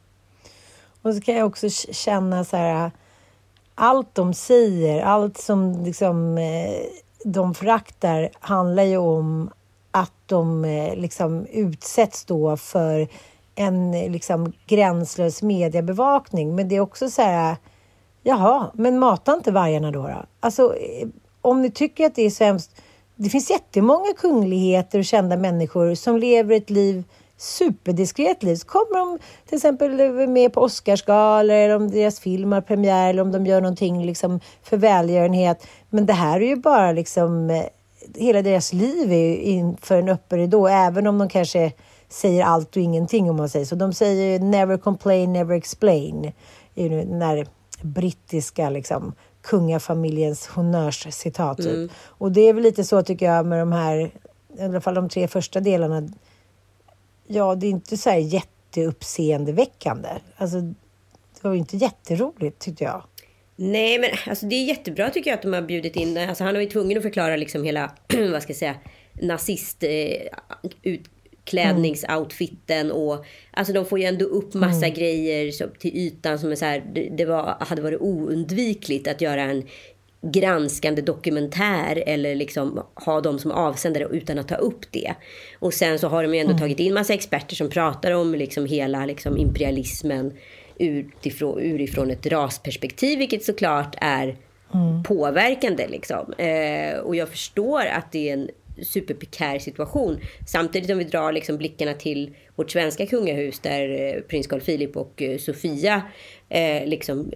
Och så kan jag också känna så här, äh, allt de säger, allt som liksom eh, de föraktar handlar ju om att de eh, liksom utsätts då för en liksom gränslös mediebevakning. Men det är också så här, äh, jaha, men mata inte vargarna då. då. Alltså, eh, om ni tycker att det är så hemskt. Det finns jättemånga kungligheter och kända människor som lever ett liv superdiskret liv. Så kommer de till exempel med på Oscarsgalor eller om deras film har premiär eller om de gör någonting liksom för välgörenhet. Men det här är ju bara liksom eh, hela deras liv är inför en öppen ridå, även om de kanske säger allt och ingenting om man säger så. De säger never complain, never explain. I den där brittiska liksom kungafamiljens honnörscitat. Typ. Mm. Och det är väl lite så tycker jag med de här, i alla fall de tre första delarna ja, det är inte så här jätteuppseendeväckande. Alltså, det var ju inte jätteroligt tyckte jag. Nej, men alltså, det är jättebra tycker jag att de har bjudit in. Alltså, han var ju tvungen att förklara liksom hela, vad ska jag säga, nazist eh, utklädningsoutfiten och alltså de får ju ändå upp massa mm. grejer så, till ytan som är så här, det, det var, hade varit oundvikligt att göra en granskande dokumentär eller liksom ha dem som avsändare utan att ta upp det. Och sen så har de ju ändå mm. tagit in massa experter som pratar om liksom hela liksom imperialismen utifrån, urifrån ett rasperspektiv, vilket såklart är mm. påverkande. Liksom. Eh, och jag förstår att det är en superprekär situation. Samtidigt om vi drar liksom blickarna till vårt svenska kungahus där eh, prins Carl Philip och eh, Sofia eh, liksom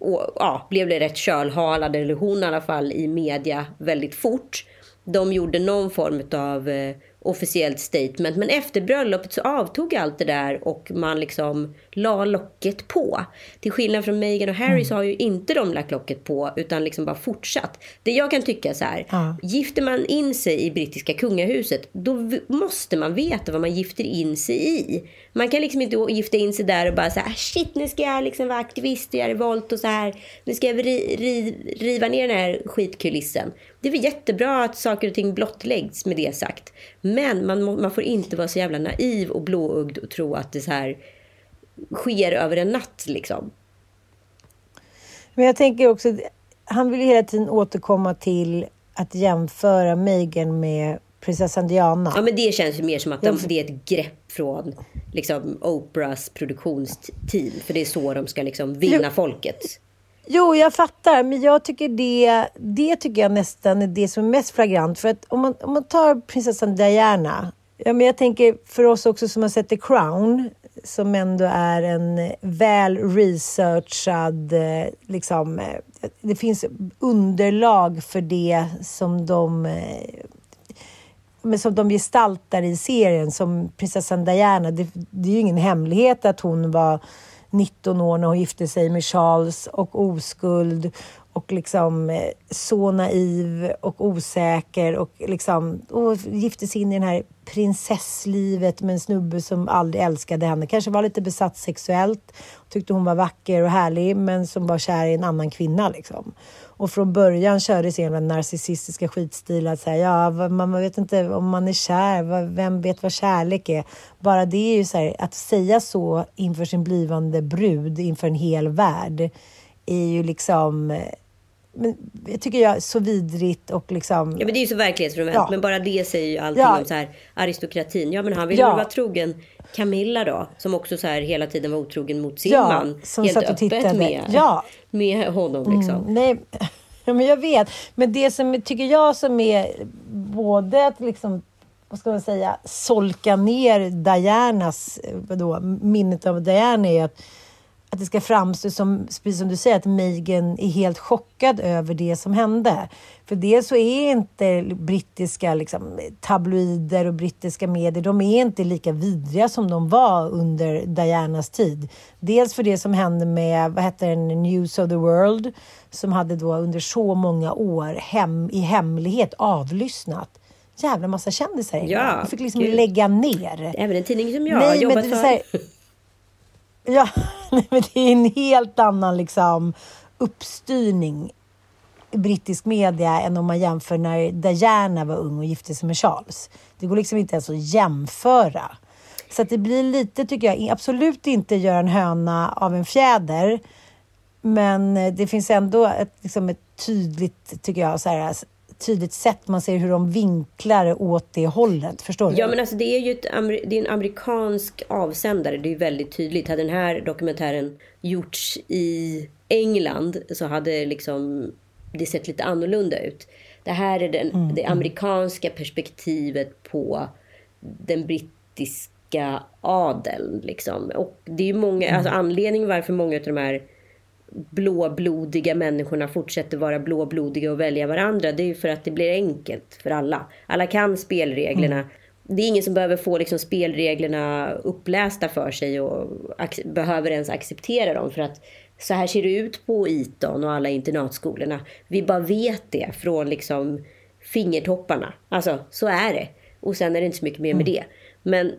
och, ja, blev det rätt kölhalad, eller hon i alla fall, i media väldigt fort. De gjorde någon form av eh, officiellt statement. Men efter bröllopet så avtog allt det där och man liksom la locket på. Till skillnad från Meghan och Harry mm. så har ju inte de lagt locket på utan liksom bara fortsatt. Det jag kan tycka så här, ja. gifter man in sig i brittiska kungahuset då måste man veta vad man gifter in sig i. Man kan liksom inte gifta in sig där och bara säga shit nu ska jag liksom vara aktivist och göra revolt och så här. Nu ska jag ri, ri, riva ner den här skitkulissen. Det är väl jättebra att saker och ting blottläggs med det sagt. Men man, man får inte vara så jävla naiv och blåögd och tro att det så här sker över en natt liksom. Men jag tänker också, han vill hela tiden återkomma till att jämföra Meghan med prinsessan Diana. Ja, men det känns ju mer som att de, det är ett grepp från liksom, Oprahs produktionsteam. För det är så de ska liksom vinna jo, folket. Jo, jag fattar. Men jag tycker det, det tycker jag nästan är det som är mest flagrant. För att om man, om man tar prinsessan Diana. Ja, men jag tänker för oss också som har sett The Crown som ändå är en väl researchad, eh, liksom, eh, det finns underlag för det som de eh, men som de gestaltar i serien som prinsessan Diana. Det, det är ju ingen hemlighet att hon var 19 år när hon gifte sig med Charles och oskuld och liksom eh, så naiv och osäker och liksom och gifte sig in i det här prinsesslivet med en snubbe som aldrig älskade henne. Kanske var lite besatt sexuellt, tyckte hon var vacker och härlig men som var kär i en annan kvinna liksom. Och från början körde sig den narcissistiska skitstil att säga ja, man vet inte om man är kär, vem vet vad kärlek är? Bara det är ju så här, att säga så inför sin blivande brud, inför en hel värld är ju liksom men jag tycker jag så vidrigt och liksom... Ja men det är ju så verklighetsfrånvänt. Ja. Men bara det säger ju allting ja. om så här aristokratin. Ja men han ville ja. vara trogen Camilla då. Som också så här hela tiden var otrogen mot sin ja, man. Som helt satt och tittade. Med, ja. med honom liksom. Mm, nej. Men jag vet. Men det som tycker jag som är både att liksom vad ska man säga, solka ner Dianas, vadå, minnet av Diana är att att det ska framstå som, precis som du säger, att Meghan är helt chockad över det som hände. För det så är inte brittiska liksom, tabloider och brittiska medier, de är inte lika vidriga som de var under Dianas tid. Dels för det som hände med, vad heter den, News of the World, som hade då under så många år hem, i hemlighet avlyssnat jävla massa kändisar. Ja, de fick liksom gud. lägga ner. Även en tidning som jag har Nej, men jobbat för. Ja, nej, men det är en helt annan liksom, uppstyrning i brittisk media än om man jämför när Diana var ung och gifte sig med Charles. Det går liksom inte ens att jämföra. Så att det blir lite, tycker jag, absolut inte göra en höna av en fjäder. Men eh, det finns ändå ett, liksom ett tydligt, tycker jag, så här, tydligt sätt man ser hur de vinklar åt det hållet. Förstår du? Ja men alltså det är ju ett, det är en amerikansk avsändare. Det är väldigt tydligt. Hade den här dokumentären gjorts i England så hade liksom det sett lite annorlunda ut. Det här är den, det amerikanska perspektivet på den brittiska adeln. Liksom. Och det är många, alltså anledningen varför många av de här blåblodiga människorna fortsätter vara blåblodiga och välja varandra. Det är ju för att det blir enkelt för alla. Alla kan spelreglerna. Det är ingen som behöver få liksom spelreglerna upplästa för sig och behöver ens acceptera dem. För att så här ser det ut på Eton och alla internatskolorna. Vi bara vet det från liksom fingertopparna. Alltså, så är det. Och sen är det inte så mycket mer med det. Men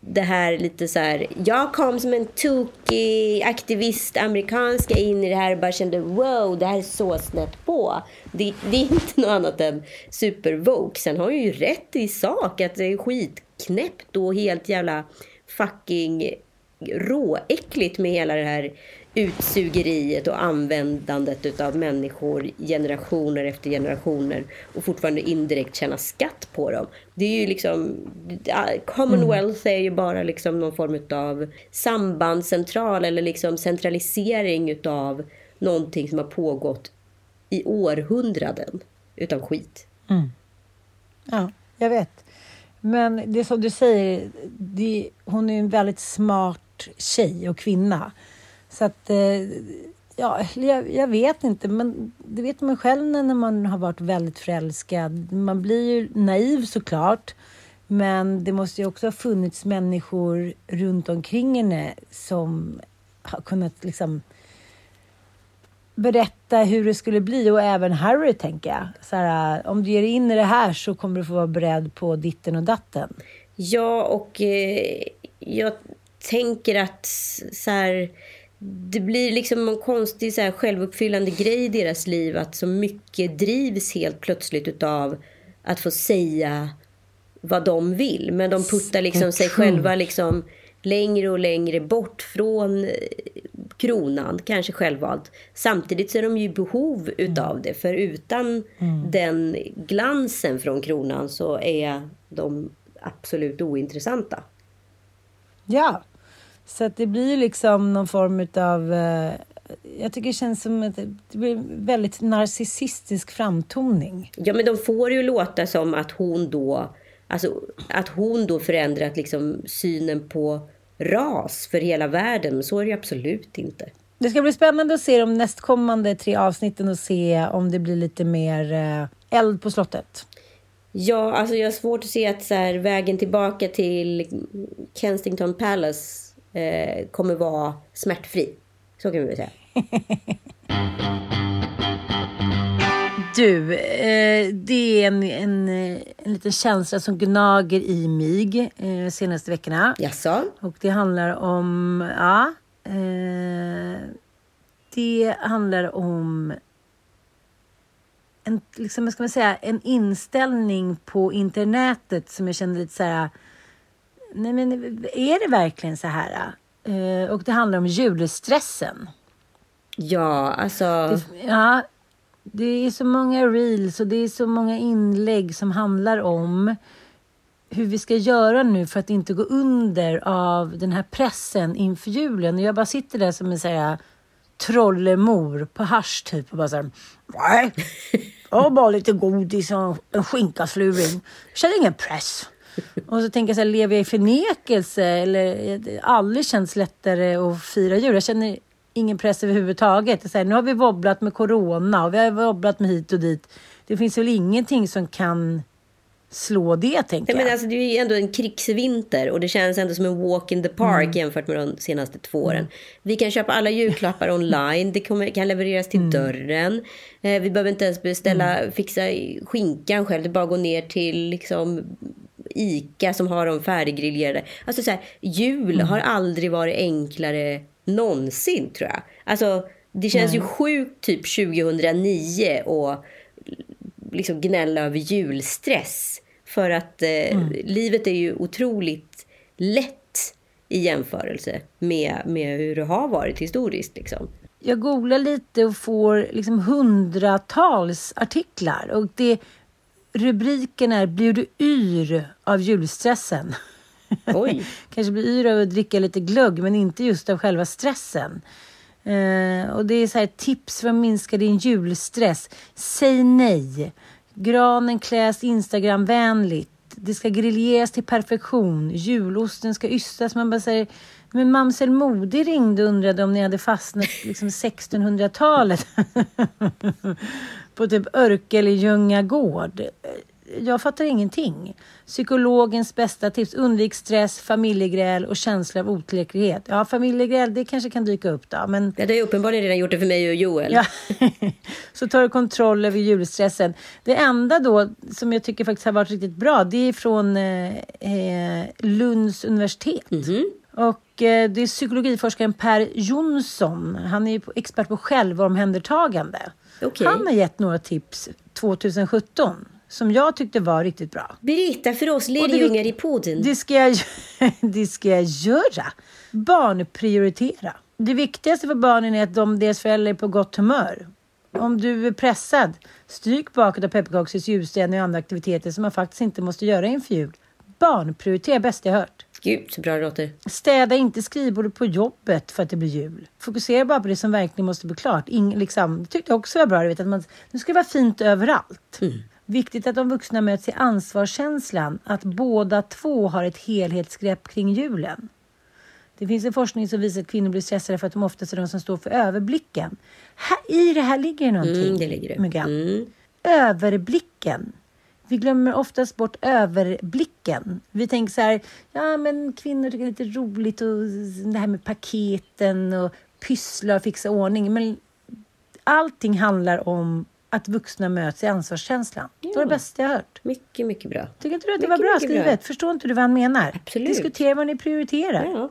det här lite så här. Jag kom som en tokig aktivist amerikanska in i det här och bara kände wow, det här är så snett på. Det, det är inte något annat än supervoke. Sen har jag ju rätt i sak att det är skitknäppt och helt jävla fucking råäckligt med hela det här utsugeriet och användandet utav människor generationer efter generationer och fortfarande indirekt tjäna skatt på dem. Det är ju liksom, Commonwealth är ju bara liksom någon form utav sambandscentral eller liksom centralisering utav någonting som har pågått i århundraden utav skit. Ja, jag vet. Men det är som du säger, det, hon är en väldigt smart tjej och kvinna. Så att, eh, ja, jag, jag vet inte, men det vet man själv när man har varit väldigt förälskad. Man blir ju naiv såklart, men det måste ju också ha funnits människor runt omkring henne som har kunnat liksom berätta hur det skulle bli och även Harry tänker jag. Så här, om du ger dig in i det här så kommer du få vara beredd på ditten och datten. Ja, och eh, jag tänker att så här, det blir liksom en konstig så här, självuppfyllande grej i deras liv att så mycket drivs helt plötsligt utav att få säga vad de vill. Men de puttar liksom sig själva liksom längre och längre bort från eh, kronan, kanske självvalt. Samtidigt så är de ju i behov utav det, för utan den glansen från kronan så är de absolut ointressanta. Ja, så att det blir liksom någon form av... Eh, jag tycker det känns som att det blir väldigt narcissistisk framtoning. Ja, men de får ju låta som att hon då, alltså, att hon då förändrat liksom synen på ras för hela världen. Men så är det ju absolut inte. Det ska bli spännande att se de nästkommande tre avsnitten och se om det blir lite mer eh, eld på slottet. Ja, alltså jag har svårt att se att så här, vägen tillbaka till Kensington Palace eh, kommer vara smärtfri. Så kan vi väl säga. Du, eh, det är en, en, en liten känsla som gnager i mig eh, senaste veckorna. Jaså? Och det handlar om, ja, eh, det handlar om en, liksom, ska man säga, en inställning på internetet som jag kände lite så här, nej men är det verkligen så här? Eh, och det handlar om julstressen. Ja, alltså... Det, ja, det är så många reels och det är så många inlägg som handlar om hur vi ska göra nu för att inte gå under av den här pressen inför julen. Och jag bara sitter där som en så här trollemor på hasch typ och bara så här, nej, jag har bara lite godis och en skinkasluring. Jag känner ingen press. Och så tänker jag så här, lever jag i förnekelse eller aldrig känns lättare att fira jul? Jag känner ingen press överhuvudtaget. Så här, nu har vi wobblat med corona och vi har wobblat med hit och dit. Det finns väl ingenting som kan slå det, tänker jag. Men alltså, det är ju ändå en krigsvinter och det känns ändå som en walk in the park mm. jämfört med de senaste två åren. Mm. Vi kan köpa alla julklappar online, det kommer, kan levereras till mm. dörren. Eh, vi behöver inte ens beställa, mm. fixa skinkan själv, det är bara att gå ner till liksom ICA som har dem färdiggriljerade. Alltså så här, jul mm. har aldrig varit enklare någonsin tror jag. Alltså det känns Nej. ju sjukt typ 2009 och liksom gnälla över julstress. För att eh, mm. livet är ju otroligt lätt i jämförelse med, med hur det har varit historiskt. Liksom. Jag googlar lite och får liksom hundratals artiklar. Och det, rubriken är Blir du yr av julstressen? Oj. Kanske blir yr av att dricka lite glögg men inte just av själva stressen. Eh, och det är så här, tips för att minska din julstress. Säg nej. Granen kläs Instagramvänligt. Det ska griljeras till perfektion. Julosten ska ystas. Man bara säger, men Mamsel Modig ringde och undrade om ni hade fastnat liksom 1600-talet. på typ Örkelljunga gård jag fattar ingenting. Psykologens bästa tips. Undvik stress, familjegräl och känsla av otillräcklighet. Ja, familjegräl, det kanske kan dyka upp då. Men... Ja, det har uppenbarligen redan gjort det för mig och Joel. Ja. så tar du kontroll över julstressen. Det enda då som jag tycker faktiskt har varit riktigt bra, det är från eh, eh Lunds universitet. Mm -hmm. Och det är psykologiforskaren Per Jonsson. Han är expert på självomhändertagande. Okay. Han har gett några tips 2017 som jag tyckte var riktigt bra. Berätta för oss lärjungar i podden. Det ska, jag, det ska jag göra. Barnprioritera. Det viktigaste för barnen är att de, deras föräldrar är på gott humör. Om du är pressad, stryk bakåt av pepparkakshus, ljusstädning och andra aktiviteter som man faktiskt inte måste göra inför jul. Barnprioritera bäst jag hört. Gud så bra det låter. Städa inte skrivbordet på jobbet för att det blir jul. Fokusera bara på det som verkligen måste bli klart. Ing, liksom, det tyckte jag också var bra. vet, att man, nu ska det vara fint överallt. Mm. Viktigt att de vuxna möts i ansvarskänslan, att båda två har ett helhetsgrepp kring julen. Det finns en forskning som visar att kvinnor blir stressade för att de oftast är de som står för överblicken. Här, I det här ligger någonting. Mm, det ligger det. Mm. Överblicken. Vi glömmer oftast bort överblicken. Vi tänker så här, ja men kvinnor tycker det är lite roligt och det här med paketen och pyssla och fixa ordning. Men allting handlar om att vuxna möts i ansvarskänslan. Ja. Det var det bästa jag hört. Mycket, mycket bra. Tycker inte du att det mycket, var bra skrivet? Bra. Förstår inte du vad han menar? Absolut. Diskutera vad ni prioriterar. Ja.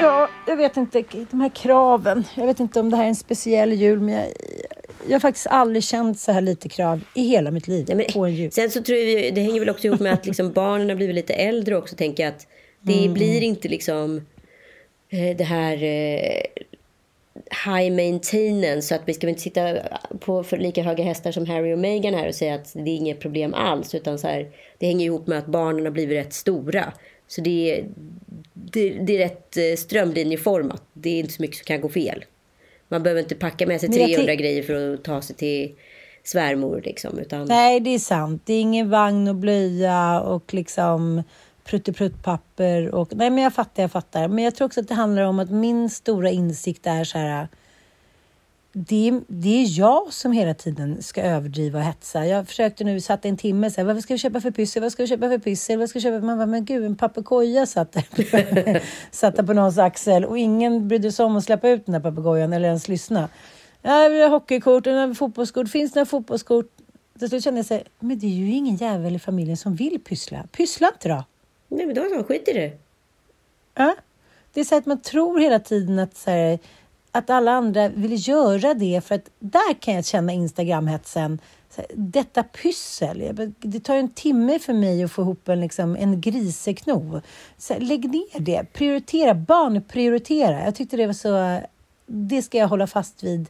Ja, jag vet inte, de här kraven. Jag vet inte om det här är en speciell jul, men jag, jag har faktiskt aldrig känt så här lite krav i hela mitt liv ja, på en jul. Sen så tror jag, det hänger väl också ihop med att liksom barnen har blivit lite äldre också, tänker jag. Att det mm. blir inte liksom eh, det här eh, high maintenance så att vi ska inte sitta på för lika höga hästar som Harry och Meghan här och säga att det är inget problem alls utan så här, det hänger ihop med att barnen har blivit rätt stora. Så det är, det, det är rätt eh, strömlinjeformat. Det är inte så mycket som kan gå fel. Man behöver inte packa med sig 300 grejer för att ta sig till svärmor liksom. Utan... Nej, det är sant. Det är ingen vagn och blöja och liksom pruttepruttpapper och... Nej, men jag fattar, jag fattar. Men jag tror också att det handlar om att min stora insikt är så här... Det är, det är jag som hela tiden ska överdriva och hetsa. Jag försökte nu, satt en timme, så här, vad ska vi köpa för pyssel? Vad ska vi köpa för pyssel? Vad ska vi köpa? Man bara, men gud, en papegoja satt satt där på någons axel och ingen brydde sig om att släppa ut den där papegojan eller ens lyssna. Ja, vi har hockeykort, fotbollskort, finns det några fotbollskort? Till slut kände jag så här, men det är ju ingen jävel i familjen som vill pyssla. Pyssla inte då! Nej, men då så, skit i det. Ja. Det är så att man tror hela tiden att, så här, att alla andra vill göra det för att där kan jag känna Instagramhetsen. Detta pyssel, det tar ju en timme för mig att få ihop en, liksom, en grisekno. Så här, lägg ner det, prioritera, barn prioritera. Jag tyckte det var så, det ska jag hålla fast vid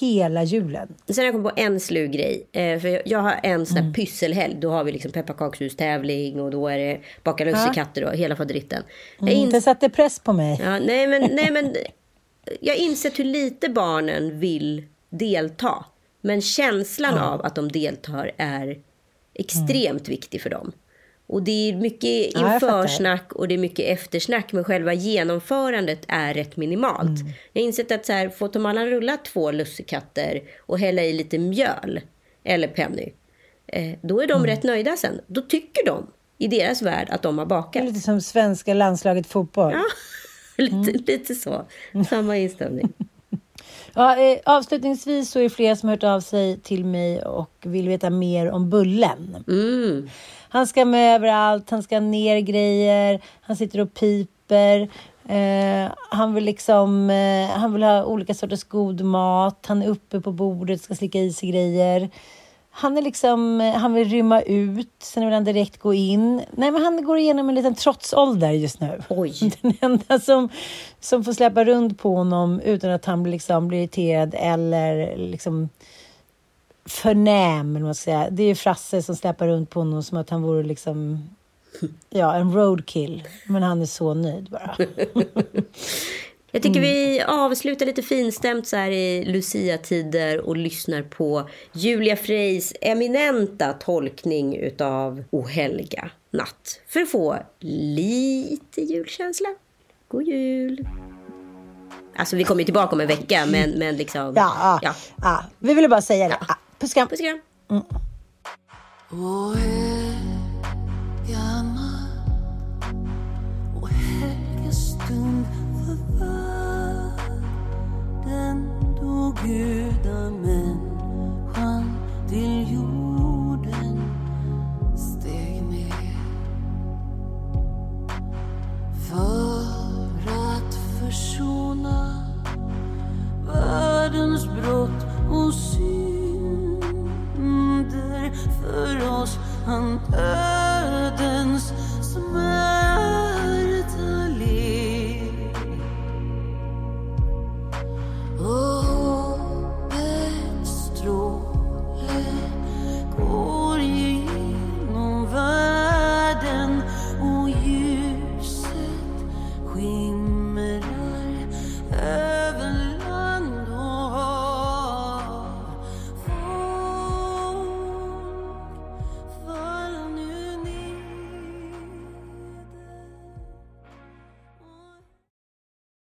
hela julen. Sen har jag kommit på en slug grej. Eh, för jag har en sån här mm. pysselhelg. Då har vi liksom pepparkakshus-tävling och då är det baka lussekatter och hela faderitten. Mm, det satte press på mig. Ja, nej, men, nej, men jag insett hur lite barnen vill delta. Men känslan ja. av att de deltar är extremt mm. viktig för dem. Och det är mycket införsnack och det är mycket eftersnack, men själva genomförandet är rätt minimalt. Mm. Jag har insett att så här, får Tom Allan rulla två lussekatter och hälla i lite mjöl, eller Penny, eh, då är de mm. rätt nöjda sen. Då tycker de, i deras värld, att de har bakat. Lite som svenska landslaget fotboll. Ja, lite, mm. lite så. Samma inställning. Ja, eh, avslutningsvis så är det flera som har hört av sig till mig och vill veta mer om Bullen. Mm. Han ska med överallt, han ska ner grejer, han sitter och piper. Eh, han vill liksom, eh, han vill ha olika sorters god mat. Han är uppe på bordet, ska slicka i sig grejer. Han är liksom, eh, han vill rymma ut, sen vill han direkt gå in. Nej, men han går igenom en liten trotsålder just nu. Oj. Den enda som, som får släppa runt på honom utan att han liksom blir irriterad eller liksom förnäm, eller man ska säga. Det är Frasse som släpar runt på honom som att han vore liksom ja, en roadkill. Men han är så nöjd bara. Jag tycker mm. vi avslutar lite finstämt så här i Lucia-tider och lyssnar på Julia Freys eminenta tolkning utav O helga natt. För att få lite julkänsla. God jul! Alltså vi kommer tillbaka om en vecka men, men liksom... Ja, ja. ja. vi ville bara säga det. Ja. Puss kram. Puss kram. Mm. Och helga natt och för världen då gudamänniskan till jorden steg ner. För att försona världens brott och synder för oss han dödens smäll